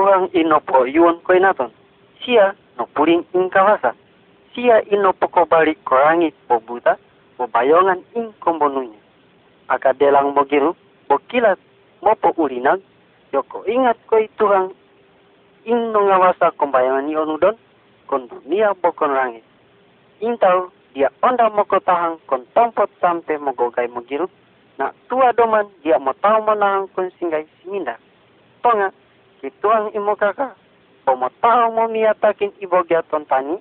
Tuhan inopo yuon koinaton. Sia no puring ing kawasa. Sia inopo ko balik ko langit po buta, po bayongan ing kombonunya. Aka delang mo giru, po kilat mo po ulinag, yoko ingat ko Tuhan ing no ngawasa kombayangan ni onudon, kon dunia bokon langit. Intau dia onda mo ko tahang kon tompot sampai mo gogay mo giru, na tua doman dia mo tau mo nahang kon singgay siminda. Tonga, kituang imo kaka, o mo tao mo miyatakin ibogya tontani,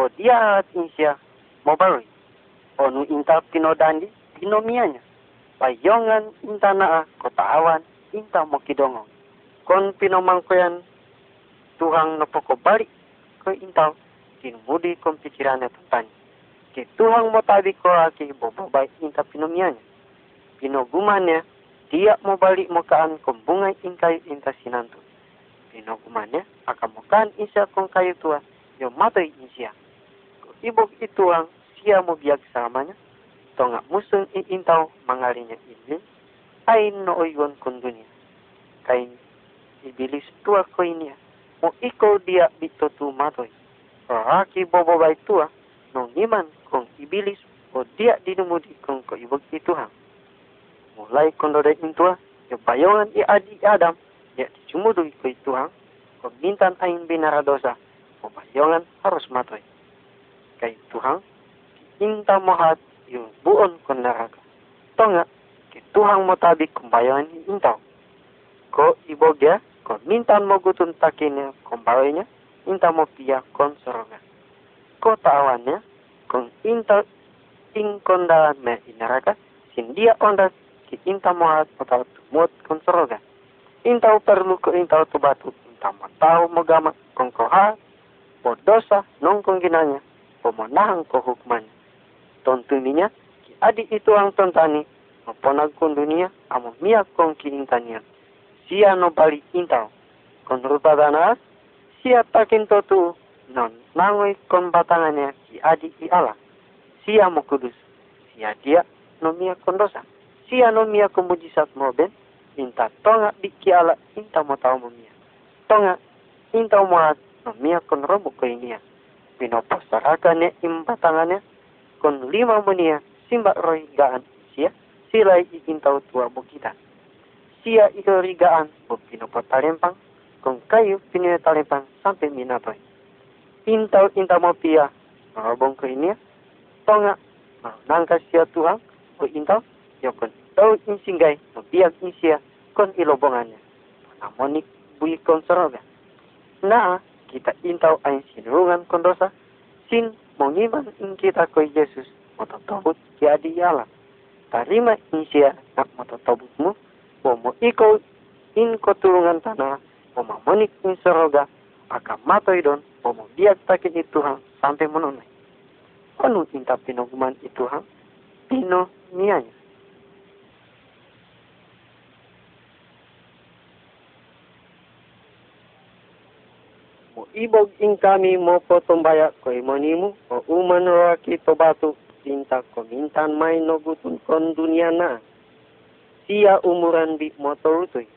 o dia insya mo baroy. O nu inta pinodandi, pinomianya. Payongan inta naa kotaawan, inta mo kidongo. Kon pinomangkoyan, tuhang napoko balik ko intaw, kinumudi kong pikiran na tontani. Kituang mo tabi ko aki bobobay inta pinomianya. Pinogumannya, dia mo balik mo kaan kumbungay ingkay inta sinanto pinogumannya akan makan isya kong kayu tua matay isya ibog itu ang siya mo biag samanya tonga musung iintaw mangalinya ilin ay nooyon kung dunia kain ibilis tua ko inia mo ikaw dia bito tu matoy raki tua nung iman kung ibilis o dia dinumudi kung ko ibog itu hang mulai kondoday intua yo bayongan i adi Adam ya dicumudu ko Tuhan, mintan aing binaradosa, pabayongan harus matoy. Kay Tuhan, inta mohat yung buon kon neraka. Tonga, mo tabi kumbayangan intaw. Ko ibogya, ko mintan mo gutun takinnya kumbayanya, inta mo pia kon soroga. Ko taawannya, kung inta ing konda me inaraka, sindia onda ki inta mohat mo tawat tumot kon soroga intaw perlu ko intaw tubatu intaw matao magama kung koha po dosa nung kung ginanya pumunahang ko hukman tontuninya ki adi itu ang tontani maponag kong dunia amo miyak kong kiintanya siya no bali intaw kung rupa danas siya takin totu non nangoy kon batangannya ki adi ala siya mo kudus. Siya dia no miyak kon dosa. Siya no miyak kong mujisat mo ben inta tonga biki ala inta mo tau mo mia. Tonga inta mo at no mia kon robo ko inia. Pinopostaraga ne imbatangane kon lima mo niya simba roy gaan siya sila ikintaw tua mo kita. Siya ikorigaan mo pinopotalempang kung kayo pininatalempang sampai minatoy. Intaw inta mo pia robong ko inia. Tonga nangka siya tuang o intaw yokon daw insinggay biag insya kon ilobongannya. Namonik bui kon soroga. Naa kita intaw ay sinurungan kon dosa, sin mongiman in kita koy Yesus mototobut ki adi yala. Tarima insya nak mototobutmu, mo mo ikaw in kotulungan tanah, mo mamonik in soroga, aka matoy don, mo mo biag takin Tuhan sampai menunai. Anu inta pinoguman Tuhan, pino nianya. Ibog ing kami mo po tumbaya ko imonimu o uman roaki to batu tinta ko mintan may no gutun kon dunia na. Siya umuran bi motorutoy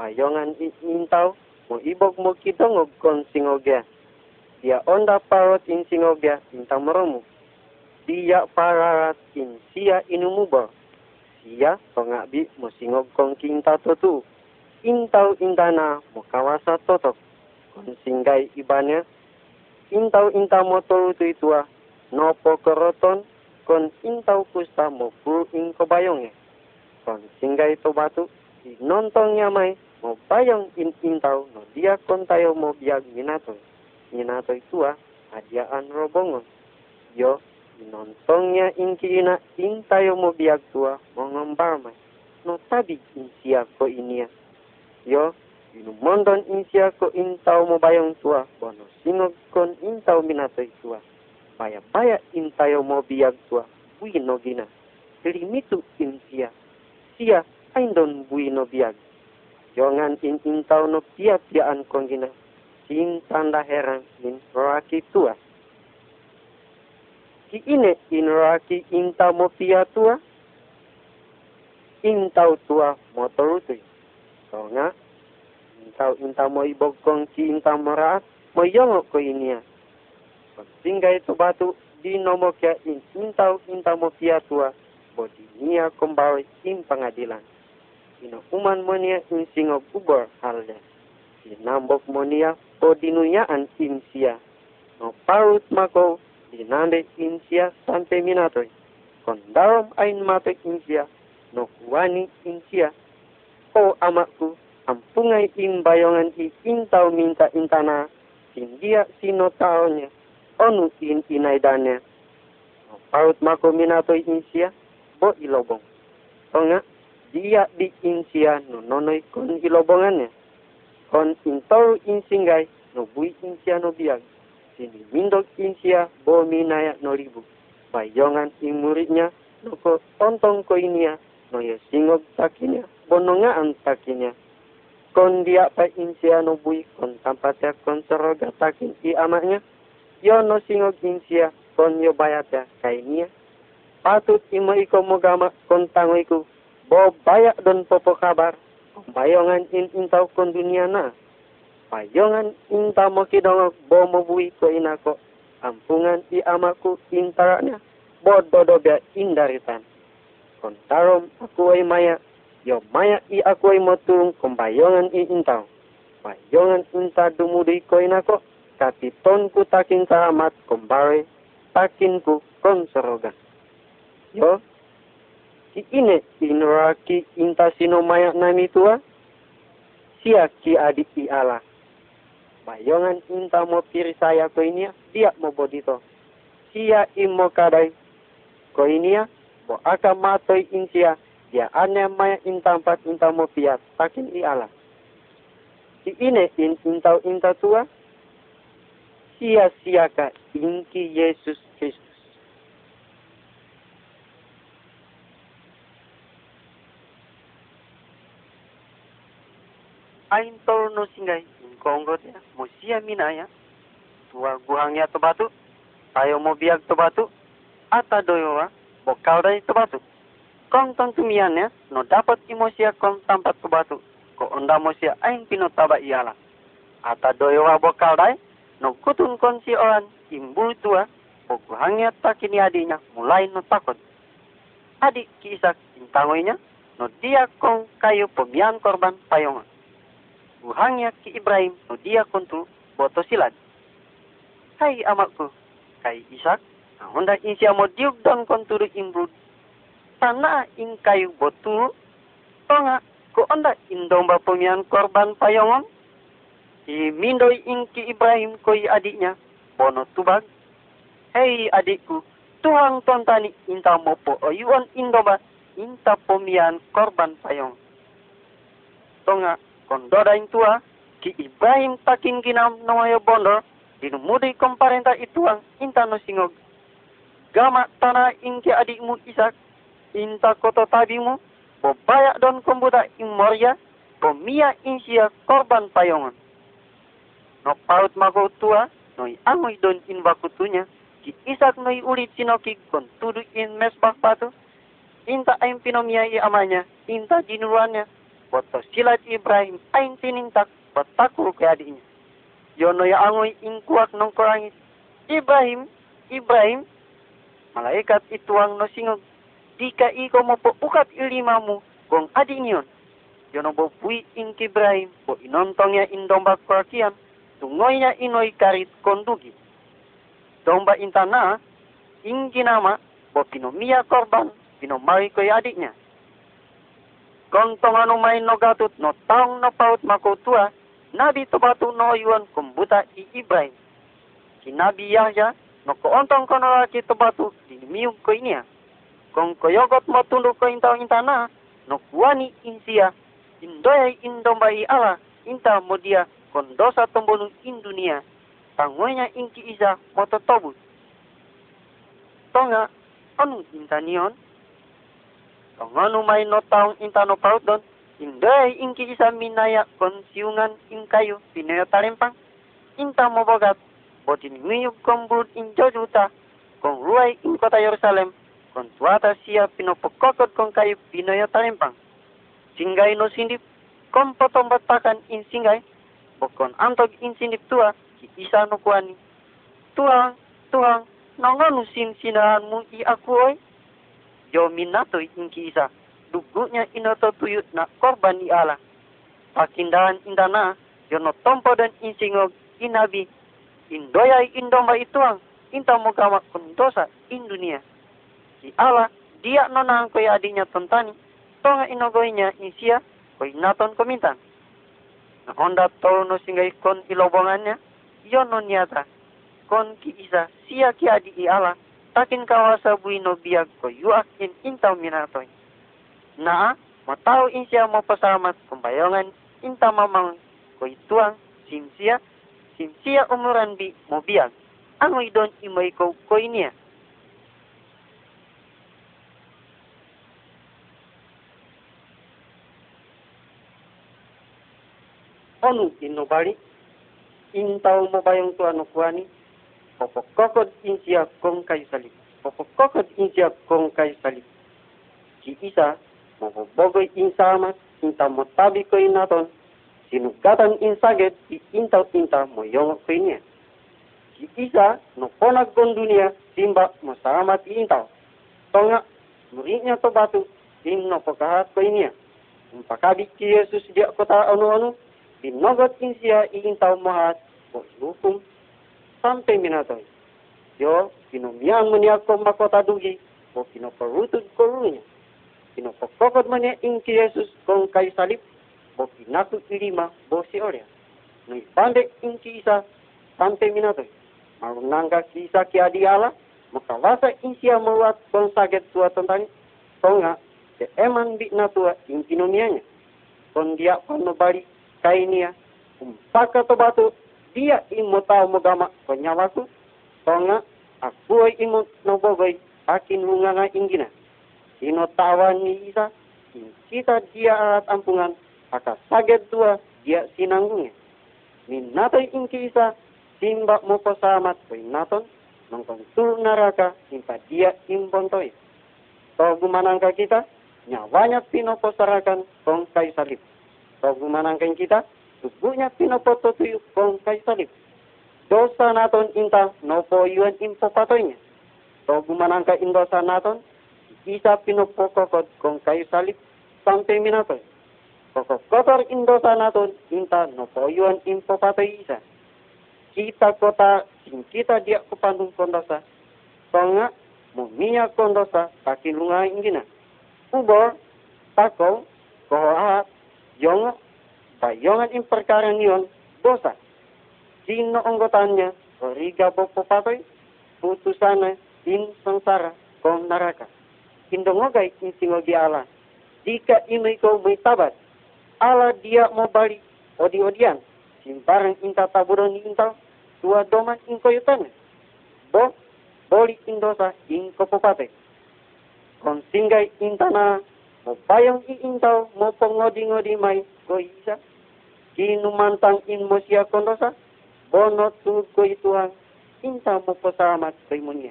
mayongan intaw mo ibog mo kitongog kon singogya. Dia onda parot in singogya tinta moromu dia pararat in siya inumubo siya bi mo singog kong kinta totu. Intaw indana mo kawasa totok singgay ibanya intaw intaw mo turuto itua. No po koroton kon intaw kusta mo pu in kobayong e kon singgay to batu nontong may mo bayong in intaw no dia kon tayo mo biag minato minato itua adiaan robongon yo nontongnya inkiina intayo mo biag tua mo ngombarmay no tabi insia ko inia. Yo Inumondon insya ko intaw mo bayong tua, bono singog kon intaw minatoy tua. Baya intayo mo biyag tua, buino gina. Limitu insya, siya ay don buino biyag. Yongan in intaw no pia piaan kong gina. Sin tanda herang in roaki tua. Ki ine in roaki intaw mo pia tua, intaw tua motorutoy. So nga, tau inta mo ibogkong si inta moraat mo yongok ko inia. Singga itu batu di nomor kia in intau inta mo pia tua bo di nia kombawe in pengadilan. Ino uman mo nia in singo kubor halnya. Di nambok mo nia bo dinuyaan in sia. No parut mako di nande in sia sampai minatoi. Kon darom ain mate in sia. No wani in sia. O amakku ampungai in bayongan i intau minta intana sindia sino taonya onu in inaidanya paut mako minato insia bo ilobong. Tonga dia di insia no nonoi kon ilobongannya. Kon intau insingai no bui insia no biag sini mindok insia bo minaya no ribu. Bayongan muridnya no ko tontong ko inia no ya singok takinya bonongaan takinya kon dia pa insia no bui kon tampatya kon soroga takin i amaknya. Yo no singo insia kon yo bayata kainia patut imo iko mogama kon tango iku bo bayak don popo kabar bayongan in intau kon dunia na. Bayongan inta mo kidong bo mo bui ko inako ampungan i amaku intaranya bo dodo bia indaritan. Kon tarom aku ay maya yo maya i ako ay motung kumbayongan i intaw. Bayongan inta dumudi ko inako, katiton ku takin saramat kumbare, takin ku konseroga. Yo, si ine inuraki inta sino maya nami tua, sia ki adik i ala. Bayongan inta mo piri saya ko inia, dia mo bodito. Sia imo kadai ko inia, bo aka matoi insia, dia ane maya intampat inta mo piat takin i ala. Si ine in intau inta tua, sia siaka inki Yesus Kristus. Ain tol no singai konggot ya, mo sia minaya, tua guhangnya to batu, tayo mo biag to batu, ata doyowa, bokal dari to batu kong tong tumiannya no dapat imosia kong tampat ke batu. Ko onda mosia aing pino taba iala ata doyowa bokal dai no kutun kon si orang imbul tua poko hangya takini adinya mulai no takut. Adik kisah intangoinya no dia kong kayu pemian korban payongan. Buhangnya ki Ibrahim no dia kontu boto silat. Hai amakku kai Isak nah honda insia mo diuk don konturu imbul tanah ing kayu botu tonga ko anda indomba pemian korban payongon i mindoi ingki Ibrahim koi adiknya bono tubag hei adikku Tuhan tontani inta mopo oyuan indomba inta pemian korban payong. Tonga kondoda tua ki Ibrahim takin ginam noyo bondo dinumudi komparenta ituang inta no singog. Gama tanah ingki adikmu Isak inta koto tabimu, bo bayak don kombuda imoria, bo mia insia korban payongan. No paut mago tua, no i angoi don in bakutunya, ki isak no i ulit sinoki kon tudu in mesbak batu, inta aim pinomia i amanya, inta jinuruannya, boto silat Ibrahim ain tinintak, batakur ke adiknya. Yono ya angoi in kuak nongkorangis, Ibrahim, Ibrahim, malaikat ituang no singog Dika ikaw mo po ukat ilimamu kung adi niyon. Yono bo pui in Ibrahim po inontong in domba kurakian tungoy niya inoy karit kondugi. Domba intana in ginama bo pinomiya korban pinomari ko adiknya. Kung tongano may no gatut no taong no paut makutua nabi to batu no yuan kumbuta i Ibrahim. Kinabi Yahya no koontong kono laki to batu dinimiyog ko inia kung koyogot mo tunduk ko intana, no kuani insia, indoy indomba i ala, inta mo dia kon dosa tombonung in dunia, tangoynya inki isa tobus. Tonga, anu intanion? Nu may no taong intano paut don, indoy inki isa minaya kon siungan in kayu, pinayo talimpang, inta mo bogat, botin nguyug kombud in jojuta, kung ruay in kota Yerusalem, kon tuata sia pinopokokot kong kayu pinoyo talimpang. Singay no sindip, kom potombatakan in singay, Bokon antog insinip tua, ki isa no kuani. Tuang, tuang, nangonu sin sinahanmu i aku oi. Yo minato inki isa. Dugunya inoto tuyut na korban i ala. Pakindahan indana, yo no tompo dan insingog inabi. Indoya indomba ituang, inta mogama kundosa in dunia. Ki ala, dia nonang koy adinya tontani, tonga inogoynya insia, koy naton komintan. Na onda tol no singgay kon ilobongannya, yon no niata, kon ki isa, sia ki adi i ala, takin kawasa buino biag ko yuak in intaw minatoy. Na, matao insia mo pasamat kumbayongan inta mamang ko ituang simsia, simsia umuran bi mo biag. Ano idon imoy ko ko inia. Onu inobali intaw mo ba yung tuano kuani popokokod insiya kong kayo salip popokokod insiya kong kayo salip si isa mabobogoy insama inta mo tabi ko naton sinugatan insaged si intaw inta mo yung ko niya si isa no ponag kon dunia simba mo salamat intaw tonga muridnya to batu sim no pakahat ko niya Pagkabit ki Jesus dia kota ano-ano, Binogot kin siya iintaw mahat o hukum sampai minatoy. Yo, pinumiang mo niya ko makotadugi o pinoparutod ko runya. Pinopokokod mo niya in ki Jesus kung kay salip o pinakot ilima bo si Oria. Nung ki isa sampai minatoy. Marunang ka ki isa ki adiala, makawasa in siya mawat kung sakit tua tentang kung nga, eman bi na tua in pinumianya. Kung dia kainia umpaka to batu dia imo tao mo gama konyawaku tonga aku ay imo no bogoy akin hunganga ingina ino tawan ni isa kita dia alat ampungan. Aka saget tua dia sinanggungnya. Minatoy ingki isa simba mo pasamat koy naton. Nongkong tur naraka simpa dia imbontoy to gumanangka kita nyawanya pinoposarakan kong kay salib So gumanangkan kita, tubuhnya pinopoto tuyo kong kay salib. Dosa naton inta no po yuan impo patoynya. So gumanangka indosa naton, isa pinopokokod kong kay salib sampai minatoy. Kokokotor indosa naton inta no po yuan impo patoy isa. Kita kota sing kita dia kupandung kondosa. Tonga mumiya kondosa takilunga ingina. Ubor, tako, kohoat, yung bayongan in perkara niyon, dosa. Sino anggotanya, origa po papatoy, putusana in sangsara kong naraka. Indongogay in singogi ala. Jika imay ko may tabat, ala dia mo balik odi-odian. Simparang inta taburon ni intal, tua doman in. Bo, boli in dosa in kopopate. Intana Bayang iintaw mo pangodi-ngodi may ko isa. Kinumantang in mo siya kondosa. Bono tuhod ko ituang inta mo pasamat kay mo niya.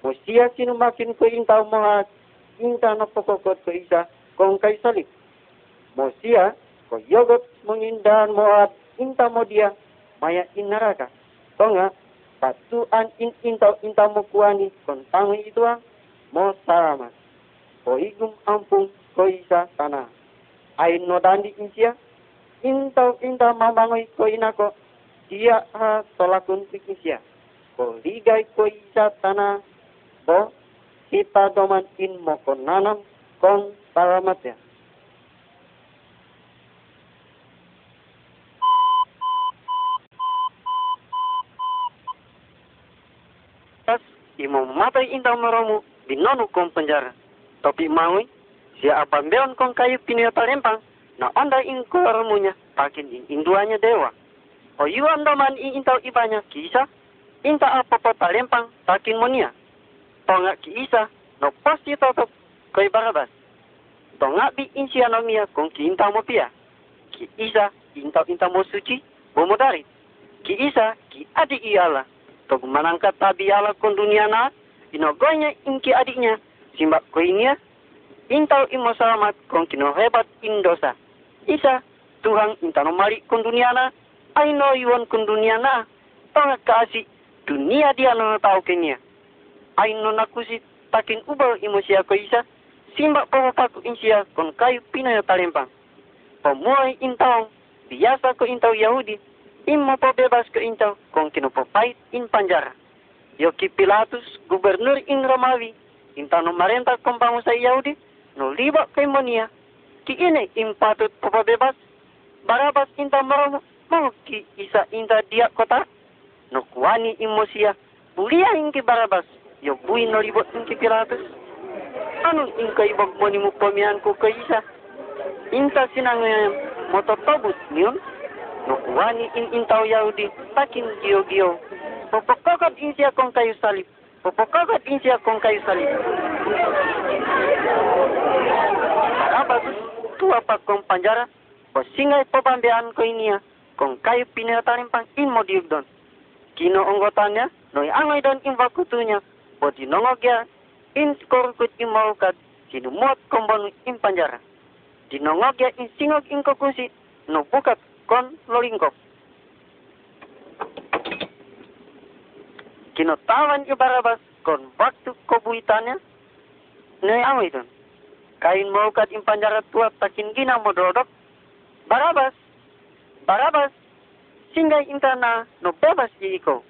Mo siya sinumakin ko intaw mo at inta na pokokot ko isa kung kay salip. Mo siya ko yogot mengindahan mo at inta mo dia maya inaraka. Ko nga, patuan in intaw intaw mo kuani kung tangi ituang mo salamat o igum ampung ko isa kana. Ay no dandi insia, intaw inta mamangoy ko inako, siya ha tolakun pikisya. Ko ligay ko isa tana, bo kita doman in mo ko nanam kon salamat ya. Tas, imo matay intaw maromu, binono kong penjara. Topi maui, siya abambeon kong kayu piniyata lempang, na onda ing kuaramunya, pakin ing induanya dewa. O yu anda man ing intaw ibanya kisa, inta apa lempang, takin monia. Tonga ki isa, no pasti totop koi barabas. Tonga bi insia kong ki intaw mo pia. Ki isa, intaw intaw mo suci, bomodari. Ki isa, ki adi iala. Tog manangkat tabi ala kong dunia na, inogoynya inki adiknya, inya, intaw imo salamat kung kinuhebat indosa. Isa, Tuhan intano mali kung dunia na, Ay no iwan kun dunia na. Tonga kasi dunia dia no tau kenya. Ay no nakusi takin ubal imo siya ko isa. Simba papapaku insia kon kayu pinayo talempang. Pemuai intau biasa ko intau Yahudi. Imo po bebas ko intau kong kinupopait in panjara. Yoki Pilatus, gubernur in Romawi, inta no marenta kong bangsa Yahudi, no liba kay Monia. Ki ine impatut bebas. Barabas inta maromo, mau ki isa inta dia kota. No kuani imosia, bulia inki Barabas, yo bui no libot inki Pilatus. Anu ingka ibag mo ni mo pamian ko kay isa. Inta sinangayam, mototobut niyon. No kuani in intaw Yahudi, takin giyo-giyo. Popokokot in siya kung kayo salib. Popokokot in siya kung kayo salib. Barabas, tua pa kong panjara, posingay pabambean ko iniya, kung kayo pinatarin pang inmodiug doon. Kinoonggotan niya, noy angay doon invakutunya, o dinongog ya, in korkut imaukat, sinumuot kombon in panjara. Dinongog ya in singog in kokusi, no bukat kon lolingkop. Kinotawan ni Barabas kon waktu kobuitannya, noy angay doon. Kain mau kat in panjara tua takin gina mododok, Barabas, Barabas, singgay inta na no bebas ikaw.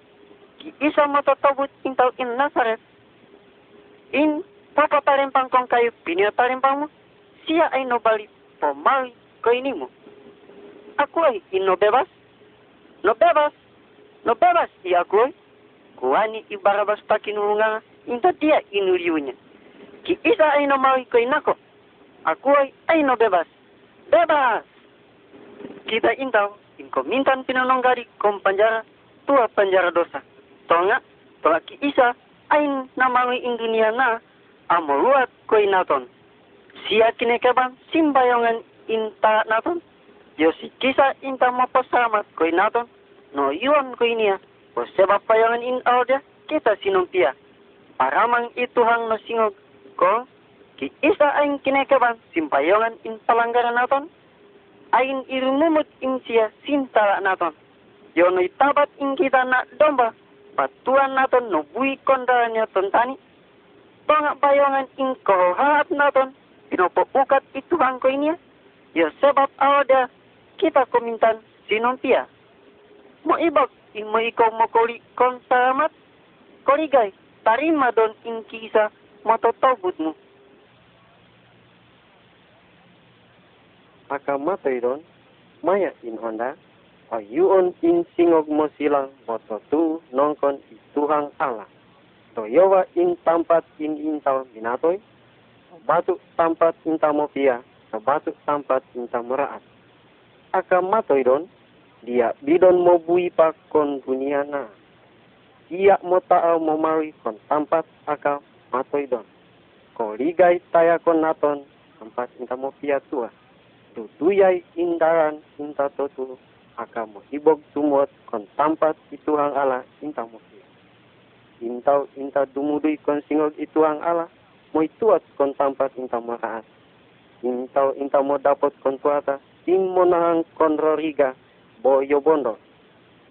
Ki isa mo tatawut intaw in Nazaret. In papatarimpang kong kayo pinatarimpang mo, siya ay no balik pamali ko. Ako ay in no bebas, no bebas, no bebas i ako ay. Kuwani i Barabas pa kinunga, inta dia inuriunya. Ki isa ay no mali ko inako. Ako ay ay no bebas. Bebas! kita intaw, inkomintan pinanonggari kom panjara, tua panjara dosa. Tonga, tola ki isa, ain namangi in dunia na, amoluat koi naton. Sia kinekebang simbayongan inta naton, yo si kisa inta mapasalamat koi naton, no yuan koi niya, o sebab payangan in alda, kita sinumpia. Paramang ituhang no singog, ko, ki isa ain kinekebang simpayongan in palanggaran naton, ain irumumut in siya sintala naton. Yono itabat in kita na domba, patuan naton no bui kondaranya tontani. Tonga bayongan in kohat naton, pinopukat itu hangko ini ya sebab awada kita komintan sinumpia. Mo ibak in mo ikaw mo koli konsamat, koligay, tarima don in kisa matotobud mo. akamatayron maya in Honda ayuon in singog mo silang moto tu nongkon ituhang ala. Toyowa in tampat in intaw binatoy batu tampat inta mo pia sa batu tampat inta muraat akamatayron dia bidon mo bui pa kon dunia na iya mo tao mo mari kon tampat aka matoy don. Ko ligay taya kon naton tempat inta mo pia tua. Tutuyay indaran inta totu aka mo ibog tumot kon tampat ituhang ala inta mo Intaw inta dumuduy kon singog ituhang ala mo ituat kon tampat inta makaat. Intaw inta mo dapat kon tuata in mo nahang kon roriga boyo bondo.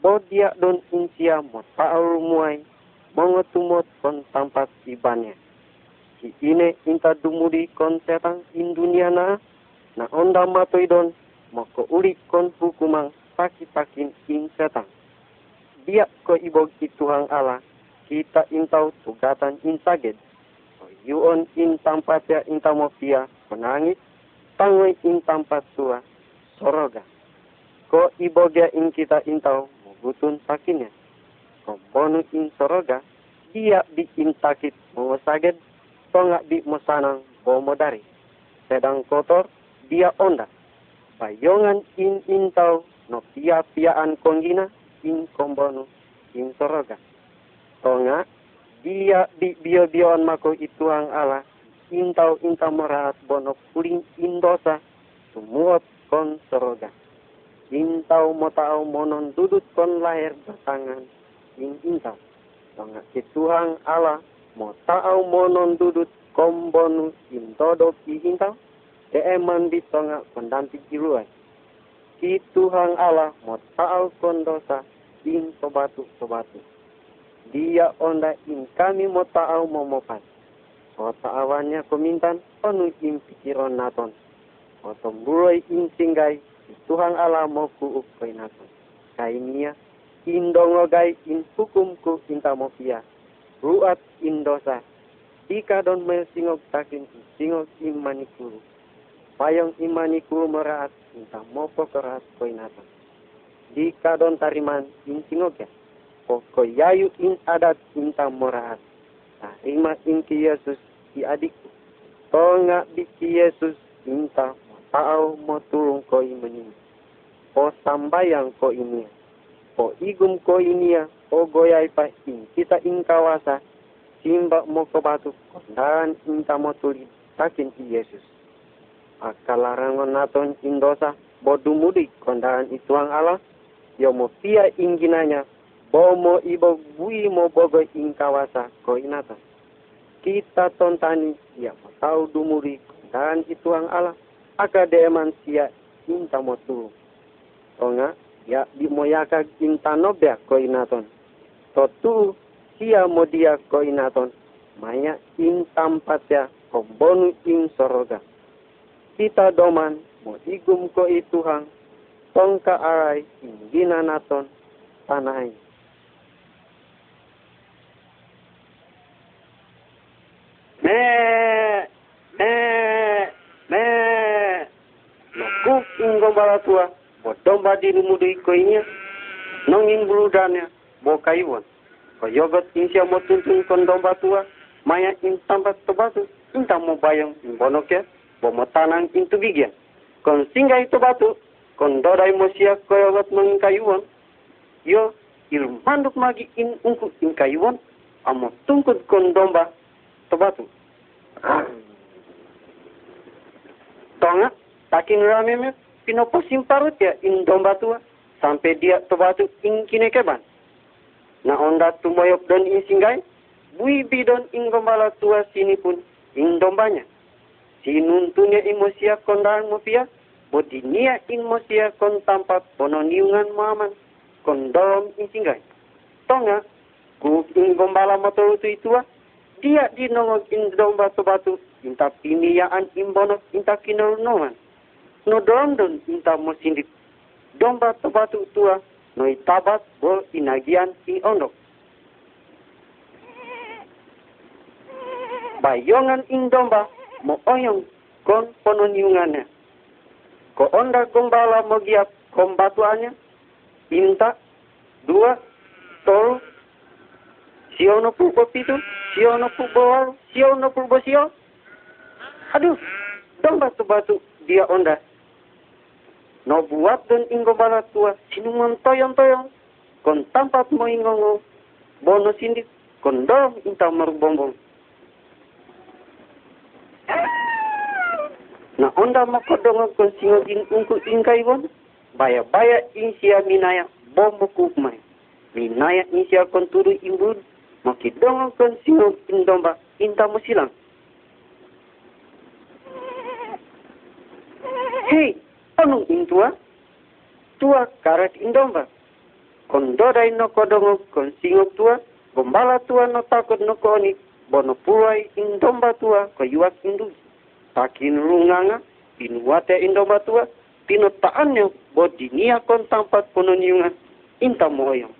Bo dia don insia mo taur muay mo tumot kon tampat ibannya. Ki ine inta dumudi kon setang in dunia na onda matoy don mako uli kon hukumang paki-pakin in setang. Biak ko ibog ituhang ala, kita intaw tugatan in saged. O yuon in ya in tamopia, penangit, tangoy in tampat tua, soroga. Ko ibogya in kita intaw, mugutun pakinnya. Kompono in soroga, dia di in takit mo saged, tonga di mo sanang bomodari. Sedang kotor, dia onda. Bayongan in intaw no pia piaan konggina in kombono in soroga. Tonga dia di bio bioan mako ituang ala intaw intaw morahat bono puling indosa sumuot kon soroga. Intaw mo tao monon dudut kon lahir batangan in intaw. Tonga ituang ala mo tao monon dudut kombonu in todo pi intaw e man di tonga kondanti kiruai. i Tuhan Allah mo tao kon dosa in tobatu tobatu. Dia onda in kami mo tao mo mopan. O taawannya komintan onu in pikiron naton. O tomburoy in singgay i Tuhan Allah mo kuuk koy naton. Kainia in dongogay in hukumku inta mo pia. Ruat in dosa. Ika don may singog takin in singog in manikuru. Payong imaniku meraat inta mopo kerat koi nata. Di kadon tariman in singogya. Poko yayu in adat inta moraat. Tarima in ki Yesus i adikku. Tonga di ki Yesus inta tau mo turung ko imenin. O sambayang ko ini. O igum ko ini ya. O goyai pa in kita in kawasa. Simba mo ko batu. Dan inta mo tuli takin ki Yesus akalarangon naton indosa bodumudi kondaan ituang Allah yo mo pia ingginanya bomo ibo bui mo bogo ing kawasa ko inata kita tontani ya mo tau dumuri kondaan ituang Allah aka deman sia inta mo tu tonga ya di moyaka inta nobya ko inaton to sia mo dia ko inaton maya in tampatya ko bonu ing soroga. Kita doman mo igum ko ituhang tong kaaray ingina naton tanay. Me, me, me, nakuk inggo balatua, bo domba di rumudu iko inya, nongin buludannya, bo kaiwan. Ko yogot insya mo tuntun kon domba tua, maya in tambat tobatu, inta mo bayang in bonokya, tanang intu bigyan. Kon singgay ito batu, kon doday mo siya koyawat ng kayuan, yo ilmandok magi in ungku in kayuan, amo tungkod kon domba to batu. Tonga, takin rame parut ya in domba tua, sampai dia to batu in kinekeban. Na onda tumoyok don in singgay, bui bidon in gombala tua sini pun in dombanya. Sinuntunya imosia kondang mopia bodinia imosia kon tampat pononiungan maman kondom insinggai tonga ku ing gombala motor itu itua dia di nongok in domba batu inta pimiyaan imbono inta kinarunoman no don inta mosindit domba batu tua no itabat bo inagian i ondok bayongan ing domba mo oyong kon pononyungannya. Ko onda gombala mo giap kombatuannya. Inta, dua, tol, siono purbo pitu, siono purbo waru, siono purbo sio. Aduh, dong batu-batu dia onda. No buat dan bala tua, sinuman toyong-toyong. Kon tampat mo ingongo, bono sindit, kondom inta marubombong. na onda makodongo kon singo din ungku ingkai won baya baya insia minaya bombo kukmai minaya insia kon turu imbun makidongo kon singo indomba inta musilang Hei, anong intua? Tua karet indomba. Kon dodai no kodongo kon singok tua, gombala tua no takot no koni, bono indomba tua ko yuak induji takin runganga pinuwate indo batua tinutaannya bodinia kon tampat pononyunga inta moyong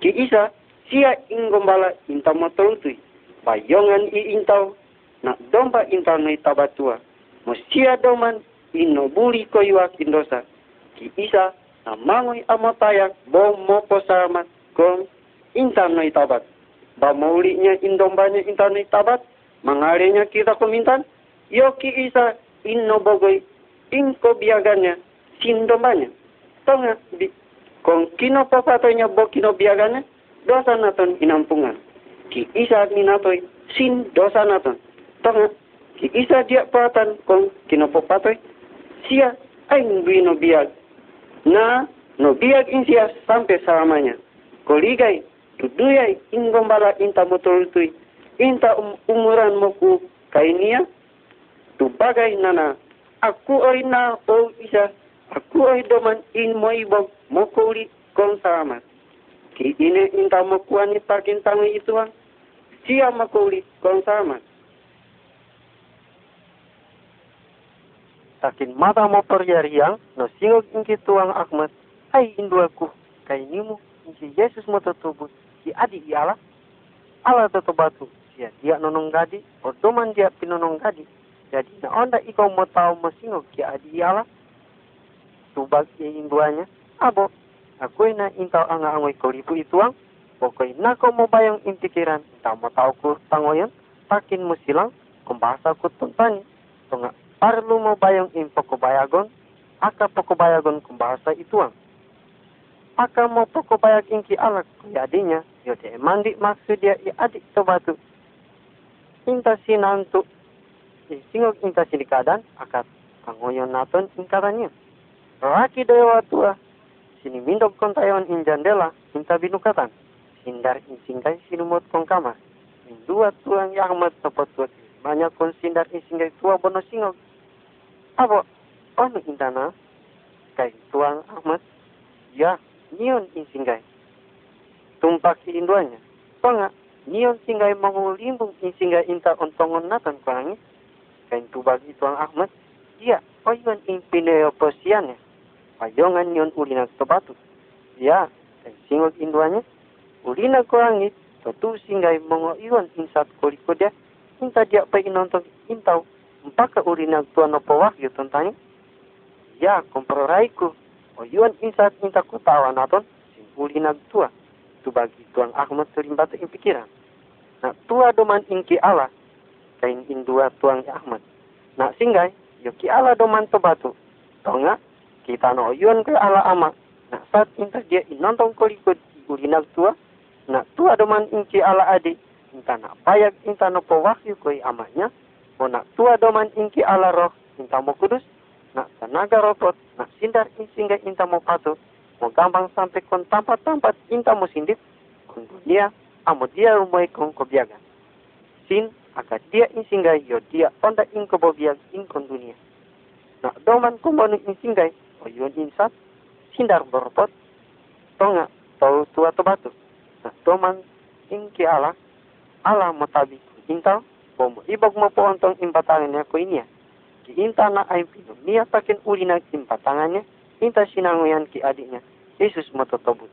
ki isa sia ingombala inta motolutui bayongan i intau na domba inta no itabatua mo sia doman inobuli koyuak indosa ki isa na mangoy amotayak bom mopo salamat kon inta no itabat ba maulinya indombanya inta no itabat mangarinya kita kumintan yoki isa inno bogoy inko biagannya sindomanya tonga di kong kino papatoynya bo kino biagannya dosa naton inampungan ki isa minatoy sin dosa naton. Tonga ki isa dia patan kong kino papatoy aing bino biag na no biag in sia sampai selamanya. Koligay tuduyay ingombala inta motolutui. Inta um, umuran moku kainia tu bagai nana. Aku orina o isa. Aku ay doman in mo ibog mo kuli kong salamat. Ki ini inta mo kuani takin tangi ituan. Siya makuli kong salamat. Takin mata mo peryariang, no singog inki tuang akmat, hai induaku, kay nimu, inki Yesus mo tutubut, si adi i ala, ala batu, dia nonong gadi, o doman dia pinonong gadi, jadi na onda ikaw mo tao mo ki adi i ala, tubag i induanya, abo, aku na intaw ang angoy kolipu ituang, pokoy nako mo bayang intikiran, intaw mo tao ko tangoyan, takin mo silang, tuntani, tunga Parlu mo bayang in pokobayagon, aka pokobayagon kung bahasa ituang. Aka mo pokobayag in ki alak kuya adinya, yote mandi maksud dia i adik to batu. Inta sinantu, singok inta sinikadan, akat pangoyon naton ingkarannya. Raki dewa tua, sini mindok kontayon in jandela, inta binukatan. Sindar in singkai sinumot kong kamar. Dua tuang yang mat tepat banyak kon sindar tua bono singok Abo, ano intana? Kay tuang Ahmad, ya, niyon insingay. Tumpak induanya. Panga, niyon singay mangulimbong insingay inta ontongon natan kuangi. Kay tubag ituang Ahmad, ya, oyon in pineo posiane. Payongan niyon ulinag tobatu. Ya, kay singog induanya, ulinag kuangi, totu singay mga iwan insat koliko dia, inta dia pa inontong intaw no powahyu tentang ya komproraiku o yuan insat inta kutawa naton sin ulinagtua tu bagi tuang Ahmad serimbata in pikiran. Na tua doman inki ala kain indua tuang Ahmad. Na singgay yo ki ala doman to batu tonga kita no yuan ke ala ama. Na sat inta dia inontong kolikod ulinagtua na tua. Doman inki ala adi inta na payak inta no powahyu koi amanya o nak tua doman inki ala roh inta mo kudus, nak tenaga robot, nak sindar sehingga inta mo patu, mo gampang sampai kon tampat-tampat inta mo sindit, kon dunia, amo dia rumai kon kobiaga. Sin, aka dia insinggai yo dia onda in kobobiag in kon dunia. Nak doman kumbonu insinggai, o yun insat, sindar berobot, tonga, tau tua to batu. Nak doman inki ala, ala mo tabi intau, Bomo ibag mo po antong imbatangan niya ko inya. Kiinta na ay pino niya takin uli ng imbatangan niya. Inta sinanguyan ki adik niya. Yesus matotobut.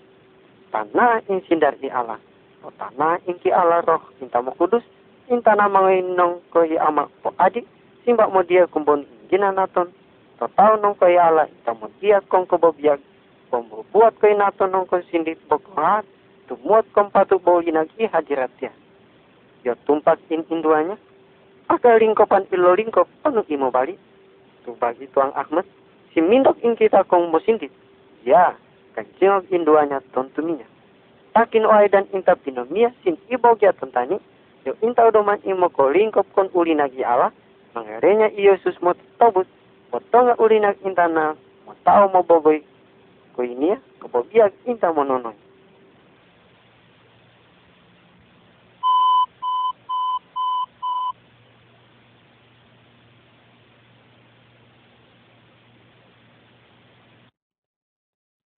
Tanah insindar di Allah. O tanah inki Allah roh. Inta mo kudus. Inta na mga inong ko ama po adik. Simba mo dia kumbon ginanaton. Totao nung ko Allah. Inta mo dia kong kubobiyag. Bomo buat ko naton nung ko sindit bokohat. Tumuot kong patubo ginag ihadirat dia ya tumpak in induanya. Aka lingkopan ilo lingkop penuh imo balik. Tu bagi tuang Ahmad si mindok in kita kong mosindit ya kancingog induanya tontuminya. Takin oai dan inta pinomia sin ibo kia tontani. Yo inta doman imo ko lingkop kon ulinagi ala mangerenya Yesus mo tobut. Potonga ulinag intana mo tao mo boboy ko inia ko bobiag inta mo nonoy